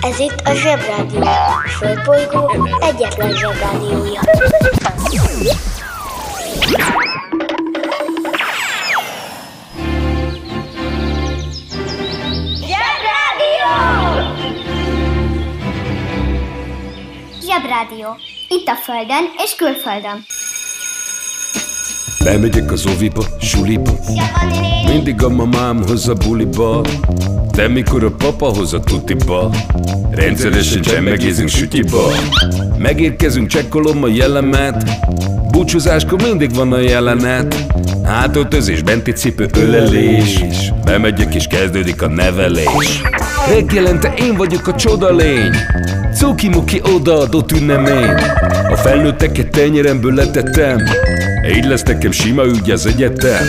Ez itt a Zsebrádió. A Földbolygó egyetlen Zsebrádiója. Zsebrádió! Zsebrádió. Itt a Földön és külföldön. Bemegyek az oviba, suliba. Mindig a mamám hoz a buliba. De mikor a papa hoz a tutiba. Rendszeresen csemmegézünk sütiba. Megérkezünk, csekkolom a jellemet. Búcsúzáskor mindig van a jelenet. Átöltözés, benti cipő, ölelés. Bemegyek és kezdődik a nevelés. Reggelente én vagyok a csoda lény. Cuki-muki odaadott ünnemény. A felnőtteket tenyeremből letettem így lesz nekem sima ügy az egyetem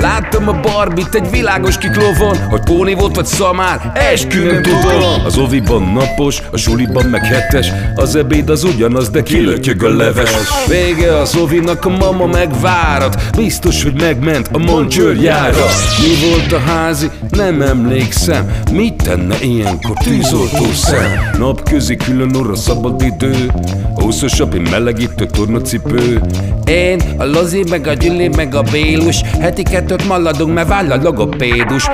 Láttam a barbit egy világos kiklovon Hogy póni volt vagy szamár, eskü nem tudom. Az oviban napos, a suliban meg hetes Az ebéd az ugyanaz, de kilötyög a leves. Vége az ovinak, a mama megvárat Biztos, hogy megment a moncsőrjára Mi volt a házi? Nem emlékszem. Mit tenne ilyenkor tűzoltó szem? Napközi külön orra szabad idő Húszosabb, én melegítő tornacipő. Én, a Lozi, meg a Gyüli, meg a Bélus Heti kettőt maladunk, mert váll a logopédus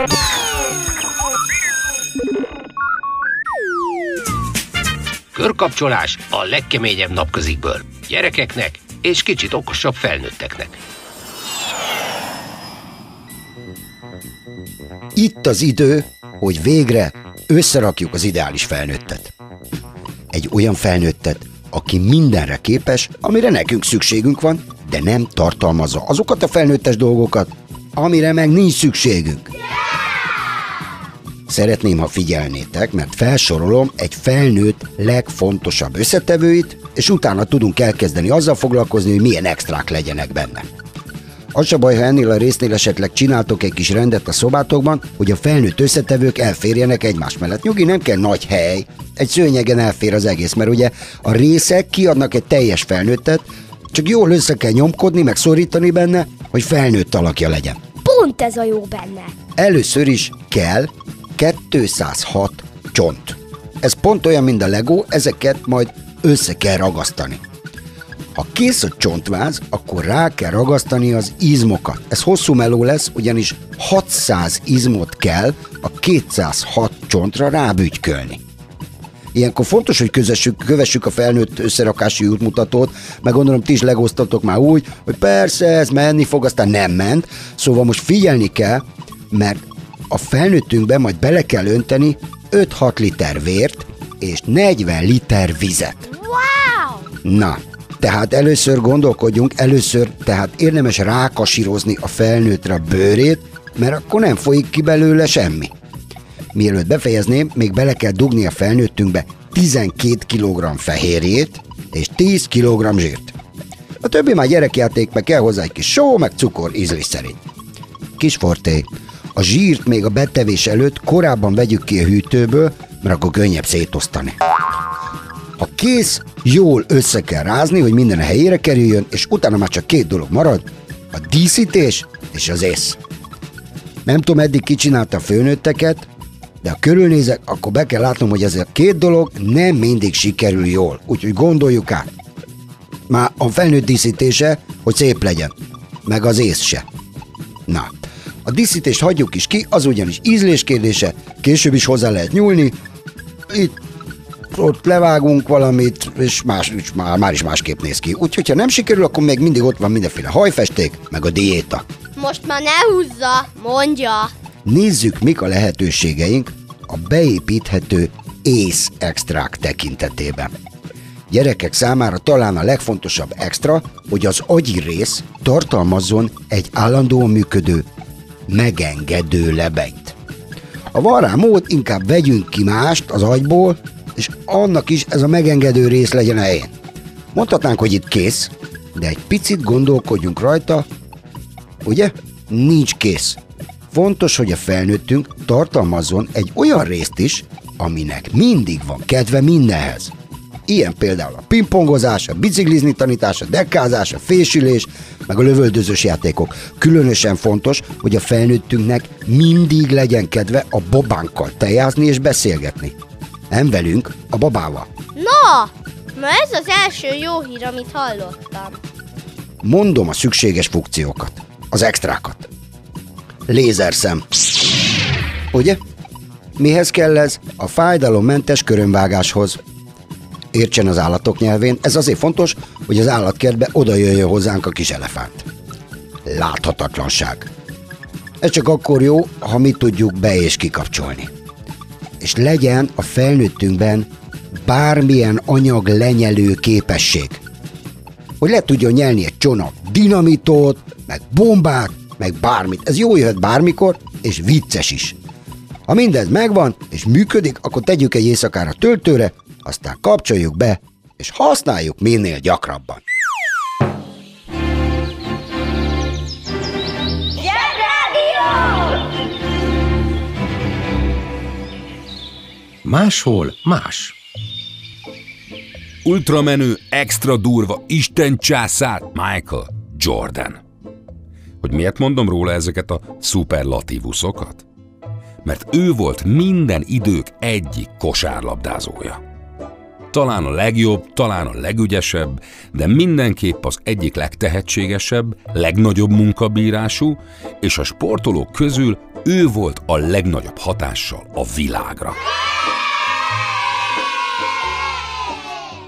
Körkapcsolás a legkeményebb napközikből. Gyerekeknek és kicsit okosabb felnőtteknek. Itt az idő, hogy végre összerakjuk az ideális felnőttet. Egy olyan felnőttet, aki mindenre képes, amire nekünk szükségünk van, de nem tartalmazza azokat a felnőttes dolgokat, amire meg nincs szükségünk. Szeretném, ha figyelnétek, mert felsorolom egy felnőtt legfontosabb összetevőit, és utána tudunk elkezdeni azzal foglalkozni, hogy milyen extrák legyenek benne. Az se baj, ha ennél a résznél esetleg csináltok egy kis rendet a szobátokban, hogy a felnőtt összetevők elférjenek egymás mellett. Nyugi, nem kell nagy hely, egy szőnyegen elfér az egész, mert ugye a részek kiadnak egy teljes felnőttet, csak jól össze kell nyomkodni, meg szorítani benne, hogy felnőtt alakja legyen. Pont ez a jó benne. Először is kell 206 csont. Ez pont olyan, mint a Lego, ezeket majd össze kell ragasztani. Ha kész a csontváz, akkor rá kell ragasztani az izmokat. Ez hosszú meló lesz, ugyanis 600 izmot kell a 206 csontra rábügykölni. Ilyenkor fontos, hogy közessük, kövessük a felnőtt összerakási útmutatót, meg gondolom ti is legoztatok már úgy, hogy persze ez menni fog, aztán nem ment. Szóval most figyelni kell, mert a felnőttünkbe majd bele kell önteni 5-6 liter vért és 40 liter vizet. Wow! Na, tehát először gondolkodjunk, először tehát érdemes rákasírozni a felnőttre a bőrét, mert akkor nem folyik ki belőle semmi. Mielőtt befejezném, még bele kell dugni a felnőttünkbe 12 kg fehérjét és 10 kg zsírt. A többi már gyerekjáték, meg kell hozzá egy kis só, meg cukor ízlés szerint. Kis forté, a zsírt még a betevés előtt korábban vegyük ki a hűtőből, mert akkor könnyebb szétosztani. Ha kész, jól össze kell rázni, hogy minden a helyére kerüljön, és utána már csak két dolog marad, a díszítés és az ész. Nem tudom, eddig ki csinálta a főnőtteket, de ha körülnézek, akkor be kell látnom, hogy ez a két dolog nem mindig sikerül jól. Úgyhogy gondoljuk át. Már a felnőtt díszítése, hogy szép legyen, meg az ész se. Na, a díszítést hagyjuk is ki, az ugyanis ízlés kérdése, később is hozzá lehet nyúlni, itt ott levágunk valamit, és, más, és már, már is másképp néz ki. Úgyhogy, ha nem sikerül, akkor még mindig ott van mindenféle hajfesték, meg a diéta. Most már ne húzza, mondja. Nézzük, mik a lehetőségeink a beépíthető ész extrák tekintetében. Gyerekek számára talán a legfontosabb extra, hogy az agyi rész tartalmazzon egy állandóan működő, megengedő lebenyt. Ha van rá mód, inkább vegyünk ki mást az agyból, és annak is ez a megengedő rész legyen a helyén. Mondhatnánk, hogy itt kész, de egy picit gondolkodjunk rajta, ugye? Nincs kész. Fontos, hogy a felnőttünk tartalmazzon egy olyan részt is, aminek mindig van kedve mindenhez. Ilyen például a pingpongozás, a biciklizni tanítás, a dekkázás, a fésülés, meg a lövöldözős játékok. Különösen fontos, hogy a felnőttünknek mindig legyen kedve a babánkkal tejázni és beszélgetni. Nem velünk, a babával. Na, na ez az első jó hír, amit hallottam. Mondom a szükséges funkciókat, az extrákat. Lézerszem. Ugye? Mihez kell ez? A fájdalommentes körömvágáshoz. Értsen az állatok nyelvén, ez azért fontos, hogy az állatkertbe oda jöjjön hozzánk a kis elefánt. Láthatatlanság. Ez csak akkor jó, ha mi tudjuk be és kikapcsolni. És legyen a felnőttünkben bármilyen anyag lenyelő képesség. Hogy le tudjon nyelni egy csomag dinamitot, meg bombát, meg bármit. Ez jó jöhet bármikor, és vicces is. Ha mindez megvan, és működik, akkor tegyük egy éjszakára töltőre, aztán kapcsoljuk be, és használjuk minél gyakrabban. Máshol más. Ultramenő, extra durva, Isten császár, Michael Jordan. Hogy miért mondom róla ezeket a szuperlatívuszokat? Mert ő volt minden idők egyik kosárlabdázója. Talán a legjobb, talán a legügyesebb, de mindenképp az egyik legtehetségesebb, legnagyobb munkabírású, és a sportolók közül ő volt a legnagyobb hatással a világra.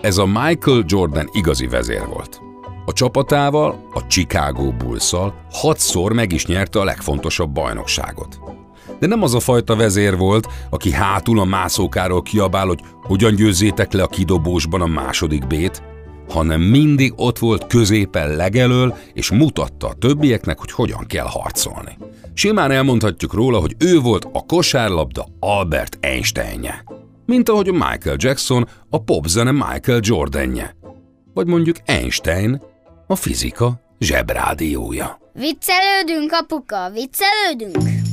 Ez a Michael Jordan igazi vezér volt. A csapatával, a Chicago Bulls-szal hatszor meg is nyerte a legfontosabb bajnokságot. De nem az a fajta vezér volt, aki hátul a mászókáról kiabál, hogy hogyan győzzétek le a kidobósban a második bét, hanem mindig ott volt középen legelől, és mutatta a többieknek, hogy hogyan kell harcolni. Simán elmondhatjuk róla, hogy ő volt a kosárlabda Albert Einsteinje. Mint ahogy Michael Jackson a popzene Michael Jordanje. Vagy mondjuk Einstein a fizika zsebrádiója. Viccelődünk, apuka, viccelődünk.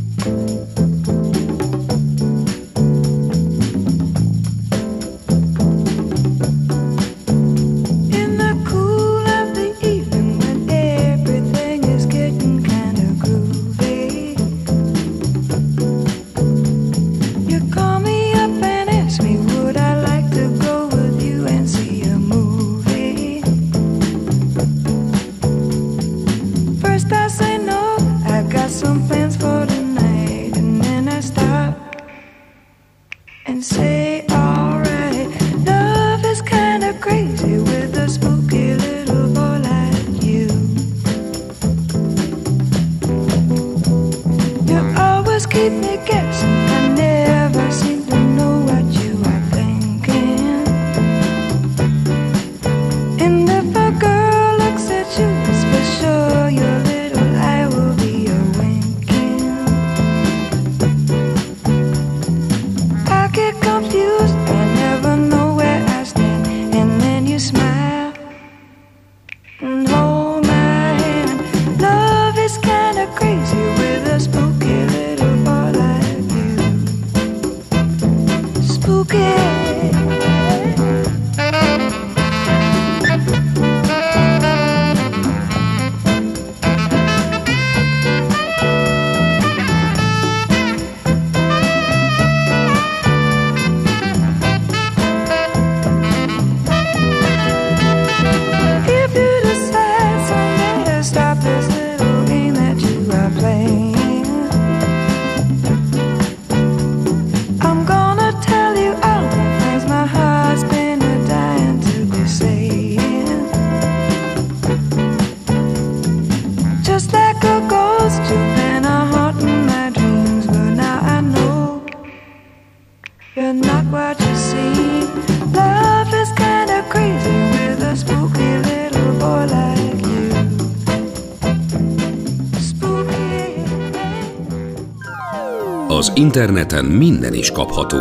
Az interneten minden is kapható.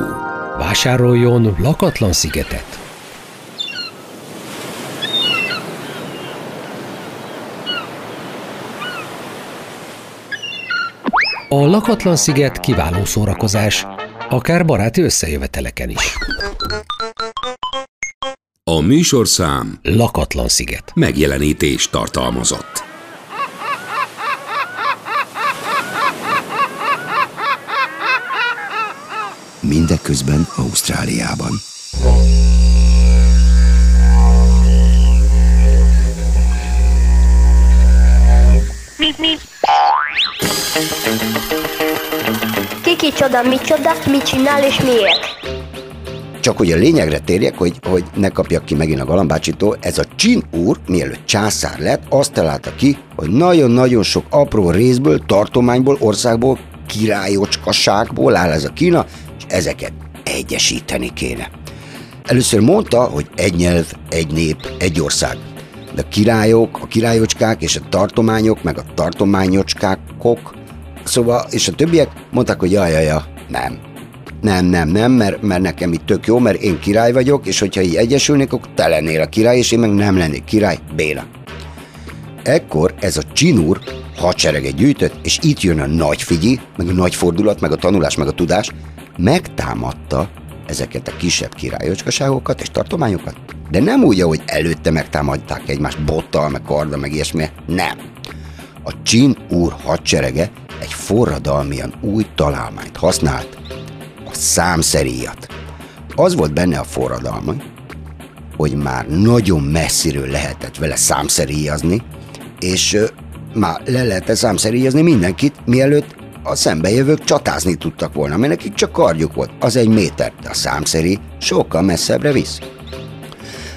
Vásároljon lakatlan szigetet. A lakatlan sziget kiváló szórakozás, akár baráti összejöveteleken is. A műsorszám Lakatlan sziget. megjelenítést tartalmazott. Mindeközben Ausztráliában. Kiki csoda, mi csoda, mit csinál és miért? Csak hogy a lényegre térjek, hogy, hogy ne kapjak ki megint a galambácsitól, ez a Csin úr, mielőtt császár lett, azt találta ki, hogy nagyon-nagyon sok apró részből, tartományból, országból, királyocskaságból áll ez a Kína, ezeket egyesíteni kéne. Először mondta, hogy egy nyelv, egy nép, egy ország. De a királyok, a királyocskák és a tartományok, meg a tartományocskákok, szóval, és a többiek mondták, hogy jaj, jaj, jaj, nem. Nem, nem, nem, mert, mert nekem itt tök jó, mert én király vagyok, és hogyha így egyesülnék, akkor te lennél a király, és én meg nem lennék király, Béla. Ekkor ez a csinúr hadsereget gyűjtött, és itt jön a nagy figyi, meg a nagy fordulat, meg a tanulás, meg a tudás, megtámadta ezeket a kisebb királyocskaságokat és tartományokat, de nem úgy, ahogy előtte megtámadták egymást bottal, meg karda, meg ilyesmi, nem. A Csin úr hadserege egy forradalmian új találmányt használt, a számszeríjat. Az volt benne a forradalma, hogy már nagyon messziről lehetett vele számszeríjazni, és már le lehetett számszeríjazni mindenkit, mielőtt a szembejövők csatázni tudtak volna, mert nekik csak kardjuk volt, az egy méter, de a számszeri sokkal messzebbre visz.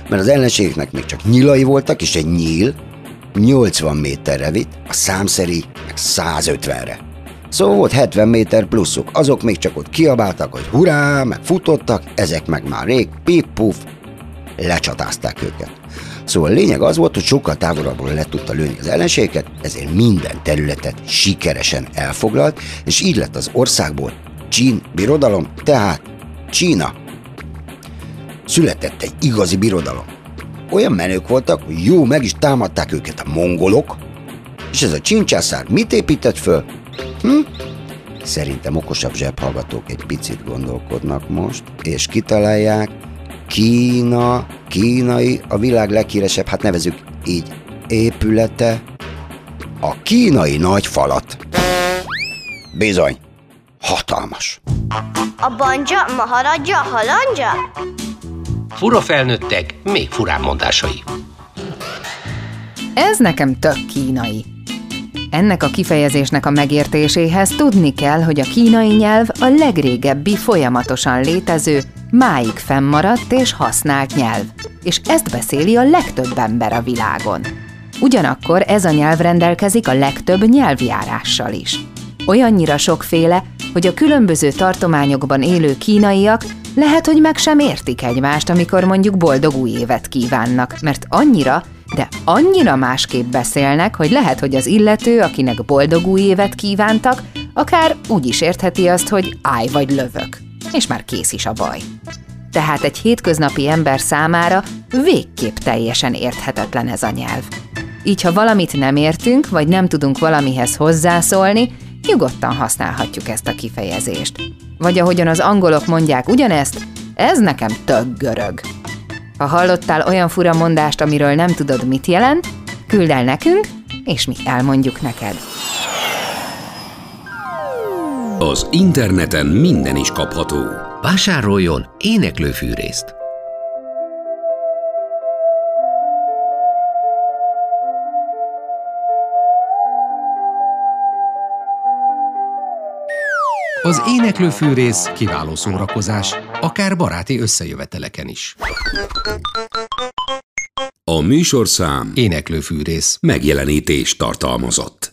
Mert az ellenségeknek még csak nyilai voltak, és egy nyíl 80 méterre vitt, a számszeri meg 150-re. Szóval volt 70 méter pluszuk, azok még csak ott kiabáltak, hogy hurrá, meg futottak, ezek meg már rég, pip-puf, lecsatázták őket. Szóval a lényeg az volt, hogy sokkal távolabbról le tudta lőni az ellenségeket, ezért minden területet sikeresen elfoglalt, és így lett az országból Csín birodalom, tehát Csína. Született egy igazi birodalom. Olyan menők voltak, hogy jó, meg is támadták őket a mongolok, és ez a csincsászár mit épített föl? Hm? Szerintem okosabb zsebhallgatók egy picit gondolkodnak most, és kitalálják, Kína, kínai, a világ leghíresebb, hát nevezük így, épülete, a kínai nagy falat. Bizony, hatalmas. A banja, maharadja, halandja? Fura felnőttek, még furább mondásai. Ez nekem tök kínai. Ennek a kifejezésnek a megértéséhez tudni kell, hogy a kínai nyelv a legrégebbi folyamatosan létező, máig fennmaradt és használt nyelv, és ezt beszéli a legtöbb ember a világon. Ugyanakkor ez a nyelv rendelkezik a legtöbb nyelvjárással is. Olyannyira sokféle, hogy a különböző tartományokban élő kínaiak lehet, hogy meg sem értik egymást, amikor mondjuk boldog új évet kívánnak, mert annyira, de annyira másképp beszélnek, hogy lehet, hogy az illető, akinek boldog új évet kívántak, akár úgy is értheti azt, hogy állj vagy lövök. És már kész is a baj. Tehát egy hétköznapi ember számára végképp teljesen érthetetlen ez a nyelv. Így, ha valamit nem értünk, vagy nem tudunk valamihez hozzászólni, nyugodtan használhatjuk ezt a kifejezést. Vagy ahogyan az angolok mondják ugyanezt, ez nekem tök görög. Ha hallottál olyan fura mondást, amiről nem tudod, mit jelent, küld el nekünk, és mi elmondjuk neked. Az interneten minden is kapható. Vásároljon éneklőfűrészt! Az éneklőfűrész kiváló szórakozás, akár baráti összejöveteleken is. A műsorszám Éneklőfűrész. megjelenítést tartalmazott.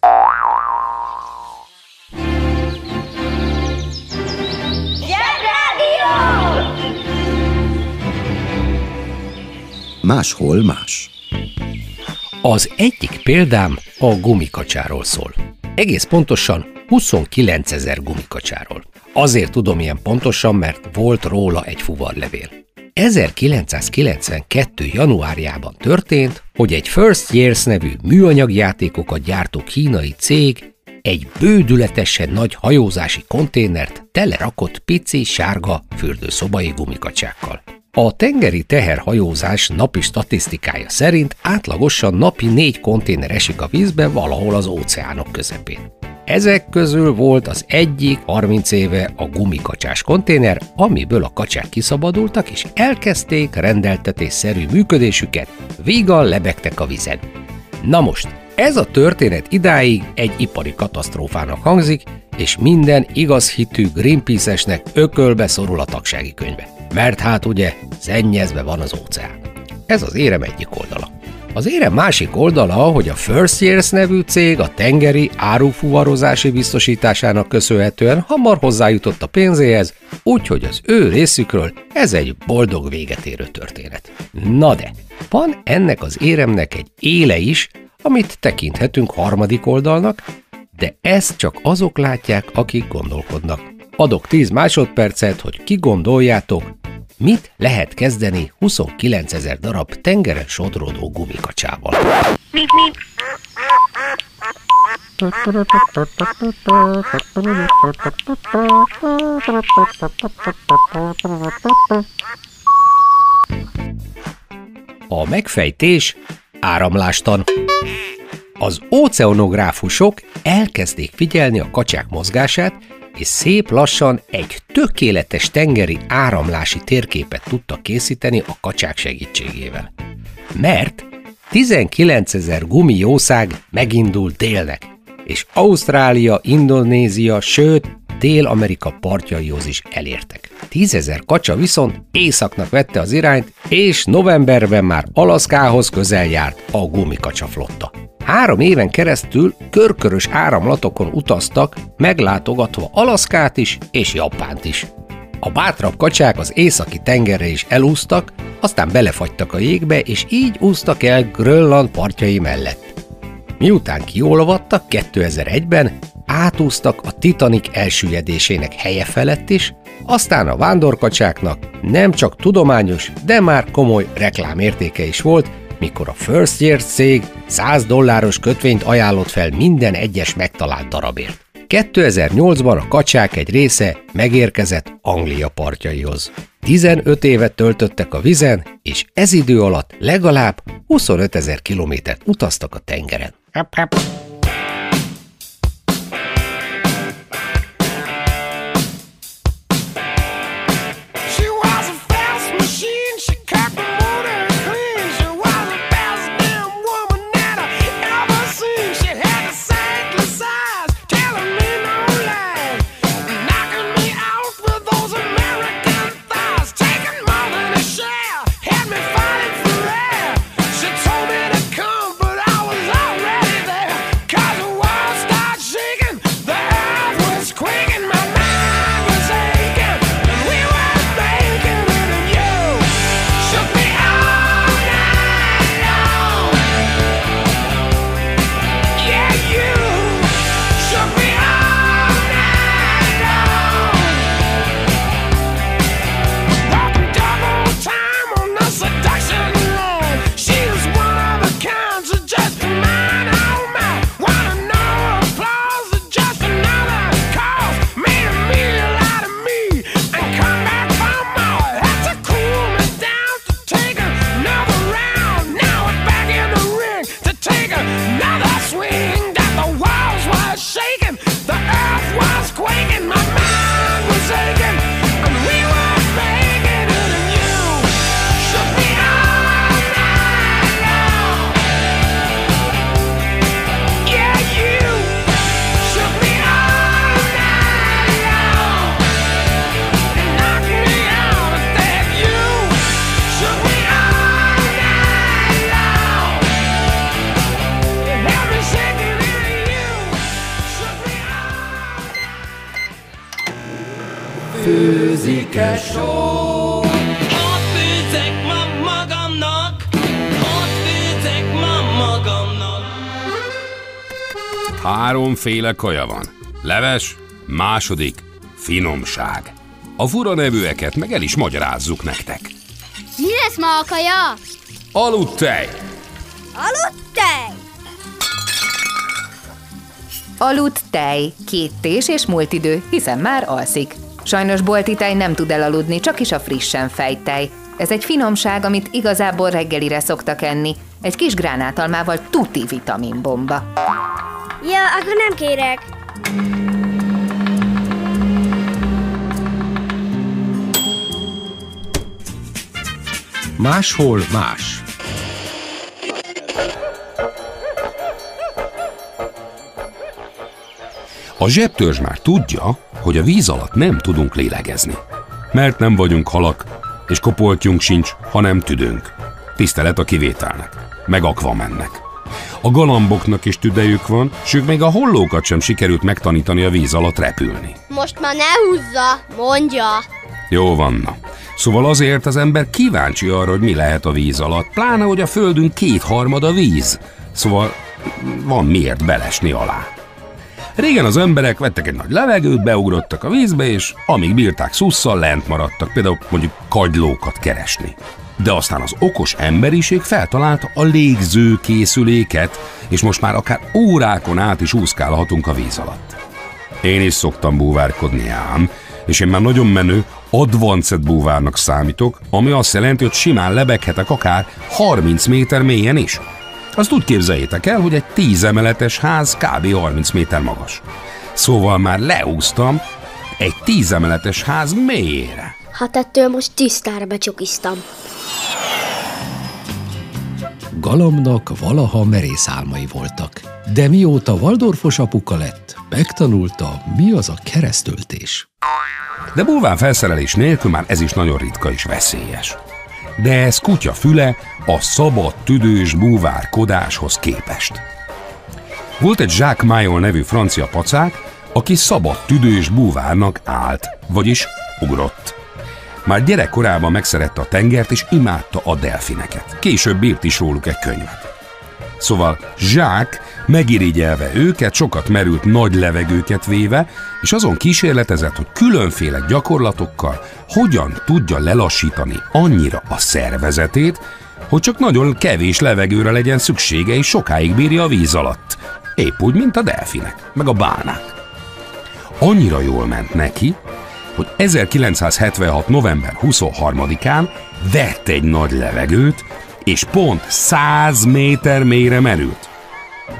Máshol más. Az egyik példám a gumikacsáról szól. Egész pontosan 29 ezer gumikacsáról. Azért tudom ilyen pontosan, mert volt róla egy fuvarlevél. 1992. januárjában történt, hogy egy First Years nevű műanyagjátékokat gyártó kínai cég egy bődületesen nagy hajózási konténert telerakott pici, sárga fürdőszobai gumikacsákkal. A tengeri teherhajózás napi statisztikája szerint átlagosan napi négy konténer esik a vízbe valahol az óceánok közepén. Ezek közül volt az egyik 30 éve a gumikacsás konténer, amiből a kacsák kiszabadultak, és elkezdték rendeltetésszerű működésüket, vígan lebegtek a vizen. Na most, ez a történet idáig egy ipari katasztrófának hangzik, és minden igaz hitű Greenpeace-esnek ökölbe szorul a tagsági könyve. Mert hát ugye szennyezve van az óceán. Ez az érem egyik oldala. Az érem másik oldala, hogy a First Years nevű cég a tengeri árufuvarozási biztosításának köszönhetően hamar hozzájutott a pénzéhez, úgyhogy az ő részükről ez egy boldog véget érő történet. Na de, van ennek az éremnek egy éle is, amit tekinthetünk harmadik oldalnak, de ezt csak azok látják, akik gondolkodnak. Adok 10 másodpercet, hogy kigondoljátok, mit lehet kezdeni 29 ezer darab tengeren sodródó gumikacsával. A megfejtés áramlástan. Az óceanográfusok elkezdték figyelni a kacsák mozgását, és szép lassan egy tökéletes tengeri áramlási térképet tudtak készíteni a kacsák segítségével. Mert 19 ezer gumijószág megindult délnek, és Ausztrália, Indonézia, sőt Dél-Amerika partjaihoz is elértek. Tízezer kacsa viszont északnak vette az irányt, és novemberben már Alaszkához közel járt a gumikacsa flotta. Három éven keresztül körkörös áramlatokon utaztak, meglátogatva Alaszkát is és Japánt is. A bátrabb kacsák az északi tengerre is elúztak, aztán belefagytak a jégbe, és így úztak el Grönland partjai mellett. Miután kiolvadtak 2001-ben, átúztak a Titanic elsüllyedésének helye felett is, aztán a vándorkacsáknak nem csak tudományos, de már komoly reklámértéke is volt, mikor a First Year cég 100 dolláros kötvényt ajánlott fel minden egyes megtalált darabért. 2008-ban a kacsák egy része megérkezett Anglia partjaihoz. 15 évet töltöttek a vizen, és ez idő alatt legalább 25 ezer kilométert utaztak a tengeren. Up, up. Háromféle kaja van. Leves, második, finomság. A fura nevűeket meg el is magyarázzuk nektek. Mi lesz ma a kaja? Aludtej, Aludt tej! Aludt tej, két tés és múlt idő, hiszen már alszik. Sajnos bolti tej nem tud elaludni, csak is a frissen fejt tej. Ez egy finomság, amit igazából reggelire szoktak enni. Egy kis gránátalmával tuti vitaminbomba. Ja, akkor nem kérek. Máshol más. A zsebtörzs már tudja, hogy a víz alatt nem tudunk lélegezni. Mert nem vagyunk halak, és kopoltjunk sincs, hanem tüdőnk. Tisztelet a kivételnek, meg akvamennek. A galamboknak is tüdejük van, s ők még a hollókat sem sikerült megtanítani a víz alatt repülni. Most már ne húzza, mondja. Jó van, na. Szóval azért az ember kíváncsi arra, hogy mi lehet a víz alatt, pláne, hogy a földünk kétharmada víz. Szóval van miért belesni alá. Régen az emberek vettek egy nagy levegőt, beugrottak a vízbe, és amíg bírták szusszal, lent maradtak, például mondjuk kagylókat keresni. De aztán az okos emberiség feltalálta a légző készüléket, és most már akár órákon át is úszkálhatunk a víz alatt. Én is szoktam búvárkodni ám, és én már nagyon menő advanced búvárnak számítok, ami azt jelenti, hogy simán lebeghetek akár 30 méter mélyen is. Azt úgy képzeljétek el, hogy egy 10 emeletes ház kb. 30 méter magas. Szóval már leúztam egy 10 emeletes ház mélyére. Hát ettől most tisztára becsukiztam. Galamnak valaha merész álmai voltak, de mióta Waldorfos apuka lett, megtanulta, mi az a keresztöltés. De bulván felszerelés nélkül már ez is nagyon ritka és veszélyes. De ez kutya füle a szabad tüdős búvárkodáshoz képest. Volt egy Jacques Mayol nevű francia pacák, aki szabad tüdős búvárnak állt, vagyis ugrott. Már gyerekkorában megszerette a tengert és imádta a delfineket. Később írt is róluk egy könyvet. Szóval Jacques megirigyelve őket, sokat merült nagy levegőket véve, és azon kísérletezett, hogy különféle gyakorlatokkal hogyan tudja lelassítani annyira a szervezetét, hogy csak nagyon kevés levegőre legyen szüksége, és sokáig bírja a víz alatt. Épp úgy, mint a delfinek, meg a bálnák. Annyira jól ment neki, hogy 1976. november 23-án vett egy nagy levegőt, és pont 100 méter mélyre merült.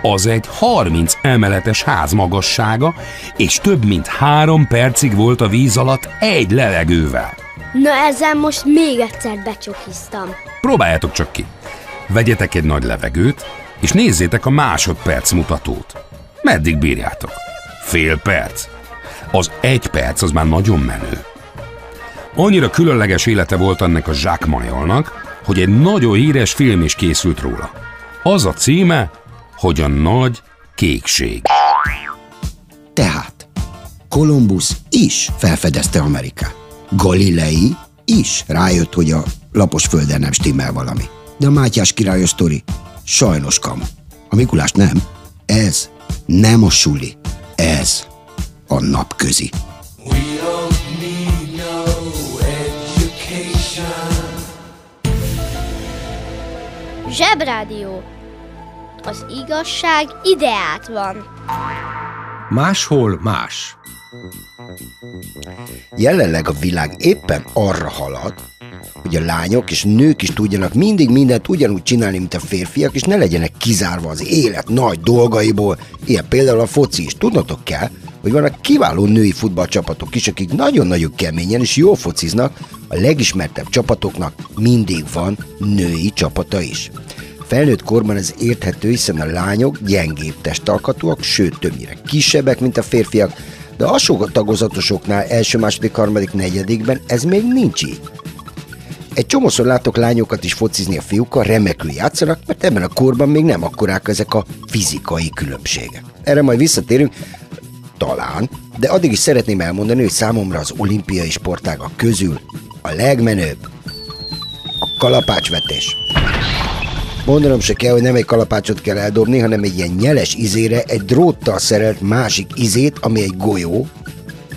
Az egy 30 emeletes ház magassága, és több mint három percig volt a víz alatt egy levegővel. Na ezzel most még egyszer becsukiztam. Próbáljátok csak ki. Vegyetek egy nagy levegőt, és nézzétek a másodperc mutatót. Meddig bírjátok? Fél perc? Az egy perc az már nagyon menő. Annyira különleges élete volt ennek a Jacques Mayolnak, hogy egy nagyon híres film is készült róla. Az a címe, hogy a nagy kékség. Tehát Kolumbusz is felfedezte Amerikát. Galilei is rájött, hogy a lapos földön nem stimmel valami. De a Mátyás királyos sztori sajnos kamu. A Mikulás nem. Ez nem a suli. Ez a napközi. Zsebrádió. Az igazság ideát van. Máshol más. Jelenleg a világ éppen arra halad, hogy a lányok és nők is tudjanak mindig mindent ugyanúgy csinálni, mint a férfiak, és ne legyenek kizárva az élet nagy dolgaiból, ilyen például a foci is. Tudnotok kell, hogy vannak kiváló női futballcsapatok is, akik nagyon-nagyon keményen és jól fociznak, a legismertebb csapatoknak mindig van női csapata is. Felnőtt korban ez érthető, hiszen a lányok gyengébb testalkatúak, sőt többnyire kisebbek, mint a férfiak, de a tagozatosoknál első, második, harmadik, negyedikben ez még nincs így. Egy csomószor látok lányokat is focizni a fiúkkal, remekül játszanak, mert ebben a korban még nem akkorák ezek a fizikai különbségek. Erre majd visszatérünk, talán, de addig is szeretném elmondani, hogy számomra az olimpiai sportágak közül a legmenőbb a kalapácsvetés. Mondanom se kell, hogy nem egy kalapácsot kell eldobni, hanem egy ilyen nyeles izére egy dróttal szerelt másik izét, ami egy golyó,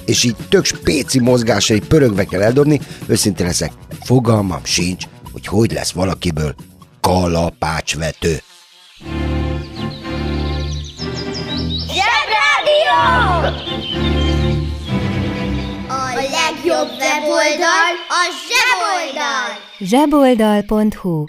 és így tök spéci mozgásai pörögve kell eldobni, őszintén leszek, fogalmam sincs, hogy hogy lesz valakiből kalapácsvető. A legjobb weboldal a zseboldal! zseboldal.hu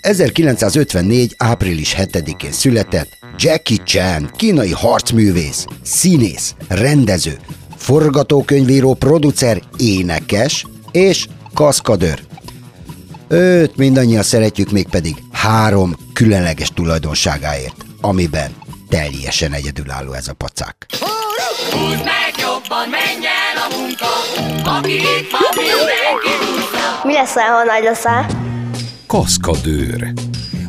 1954. április 7-én született Jackie Chan, kínai harcművész, színész, rendező, forgatókönyvíró, producer, énekes és kaszkadőr. Őt mindannyian szeretjük mégpedig három különleges tulajdonságáért, amiben teljesen egyedülálló ez a pacák. Húzd meg jobban, menj el a munka, aki itt van, mindenki húzza. Mi leszel, ha nagy leszel? Kaszkadőr.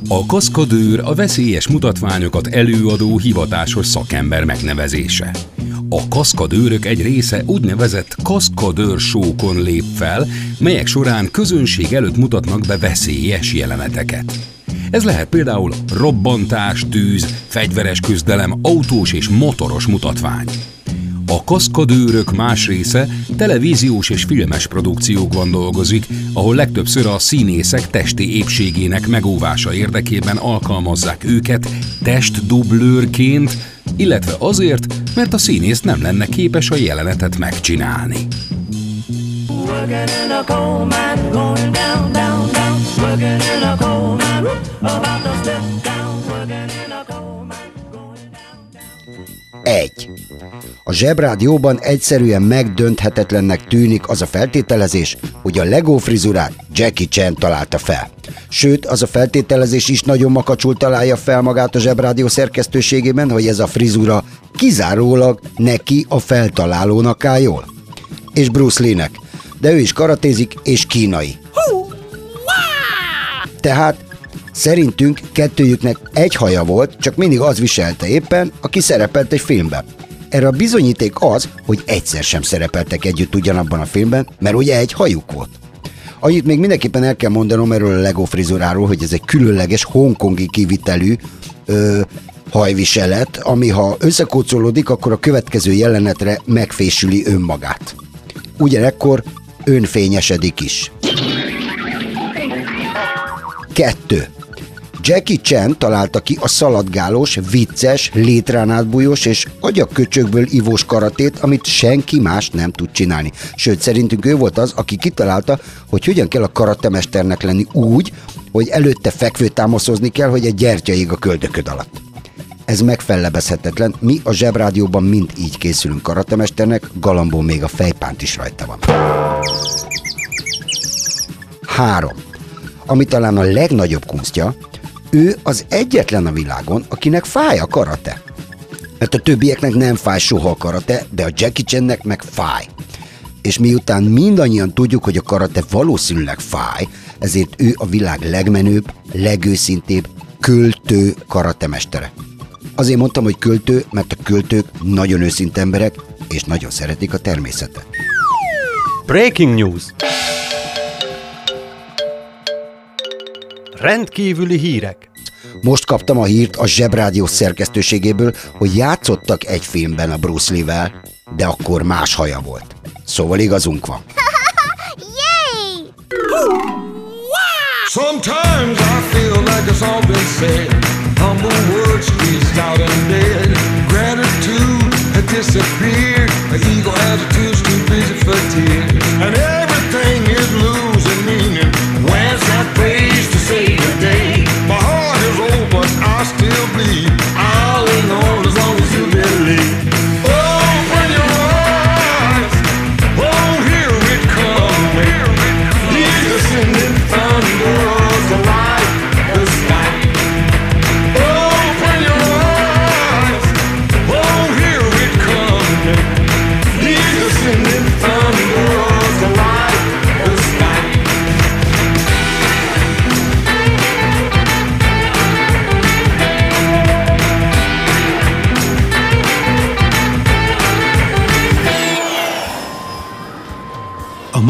A kaszkadőr a veszélyes mutatványokat előadó hivatásos szakember megnevezése. A kaszkadőrök egy része úgynevezett kaszkadőr sókon lép fel, melyek során közönség előtt mutatnak be veszélyes jeleneteket. Ez lehet például robbantás, tűz, fegyveres küzdelem, autós és motoros mutatvány. A kaszkadőrök más része televíziós és filmes produkciókban dolgozik, ahol legtöbbször a színészek testi épségének megóvása érdekében alkalmazzák őket testdublőrként, illetve azért, mert a színész nem lenne képes a jelenetet megcsinálni. Working in a coal mine, going down, down. Working in a coal mine, whoop, about to step down. Working in a coal mine, going down, down. 1. A zsebrádióban egyszerűen megdönthetetlennek tűnik az a feltételezés, hogy a Lego frizurát Jackie Chan találta fel. Sőt, az a feltételezés is nagyon makacsul találja fel magát a zsebrádió szerkesztőségében, hogy ez a frizura kizárólag neki a feltalálónak áll jól. És Bruce Lee-nek. De ő is karatézik és kínai. Tehát szerintünk kettőjüknek egy haja volt, csak mindig az viselte éppen, aki szerepelt egy filmben. Erre a bizonyíték az, hogy egyszer sem szerepeltek együtt ugyanabban a filmben, mert ugye egy hajuk volt. Annyit még mindenképpen el kell mondanom erről a Lego frizuráról, hogy ez egy különleges hongkongi kivitelű ö, hajviselet, ami ha összekócolódik, akkor a következő jelenetre megfésüli önmagát. Ugyanekkor önfényesedik is. Kettő. Jackie Chan találta ki a szaladgálós, vicces, létrán átbújós és agyakköcsökből ivós karatét, amit senki más nem tud csinálni. Sőt, szerintünk ő volt az, aki kitalálta, hogy hogyan kell a karatemesternek lenni úgy, hogy előtte fekvő támaszozni kell, hogy egy gyertya ég a köldököd alatt. Ez megfellebezhetetlen, mi a zsebrádióban mind így készülünk karatemesternek, galambon még a fejpánt is rajta van. 3. Ami talán a legnagyobb kunstja, ő az egyetlen a világon, akinek fáj a karate. Mert a többieknek nem fáj soha a karate, de a Jackie Channek meg fáj. És miután mindannyian tudjuk, hogy a karate valószínűleg fáj, ezért ő a világ legmenőbb, legőszintébb, költő karatemestere. Azért mondtam, hogy költő, mert a költők nagyon őszinte emberek, és nagyon szeretik a természetet. Breaking news! Rendkívüli hírek! Most kaptam a hírt a Zsebrádió szerkesztőségéből, hogy játszottak egy filmben a Bruce Lee-vel, de akkor más haja volt. Szóval igazunk van. Yay! Sometimes I feel like it's all been said. Humble words squeezed out and dead. Gratitude had disappeared. The ego attitude's too busy for tears. And everything is losing please.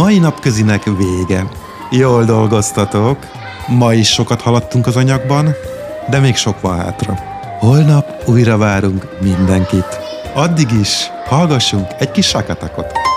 Mai napközinek vége. Jól dolgoztatok. Ma is sokat haladtunk az anyagban, de még sok van hátra. Holnap újra várunk mindenkit. Addig is hallgassunk egy kis sakatakot.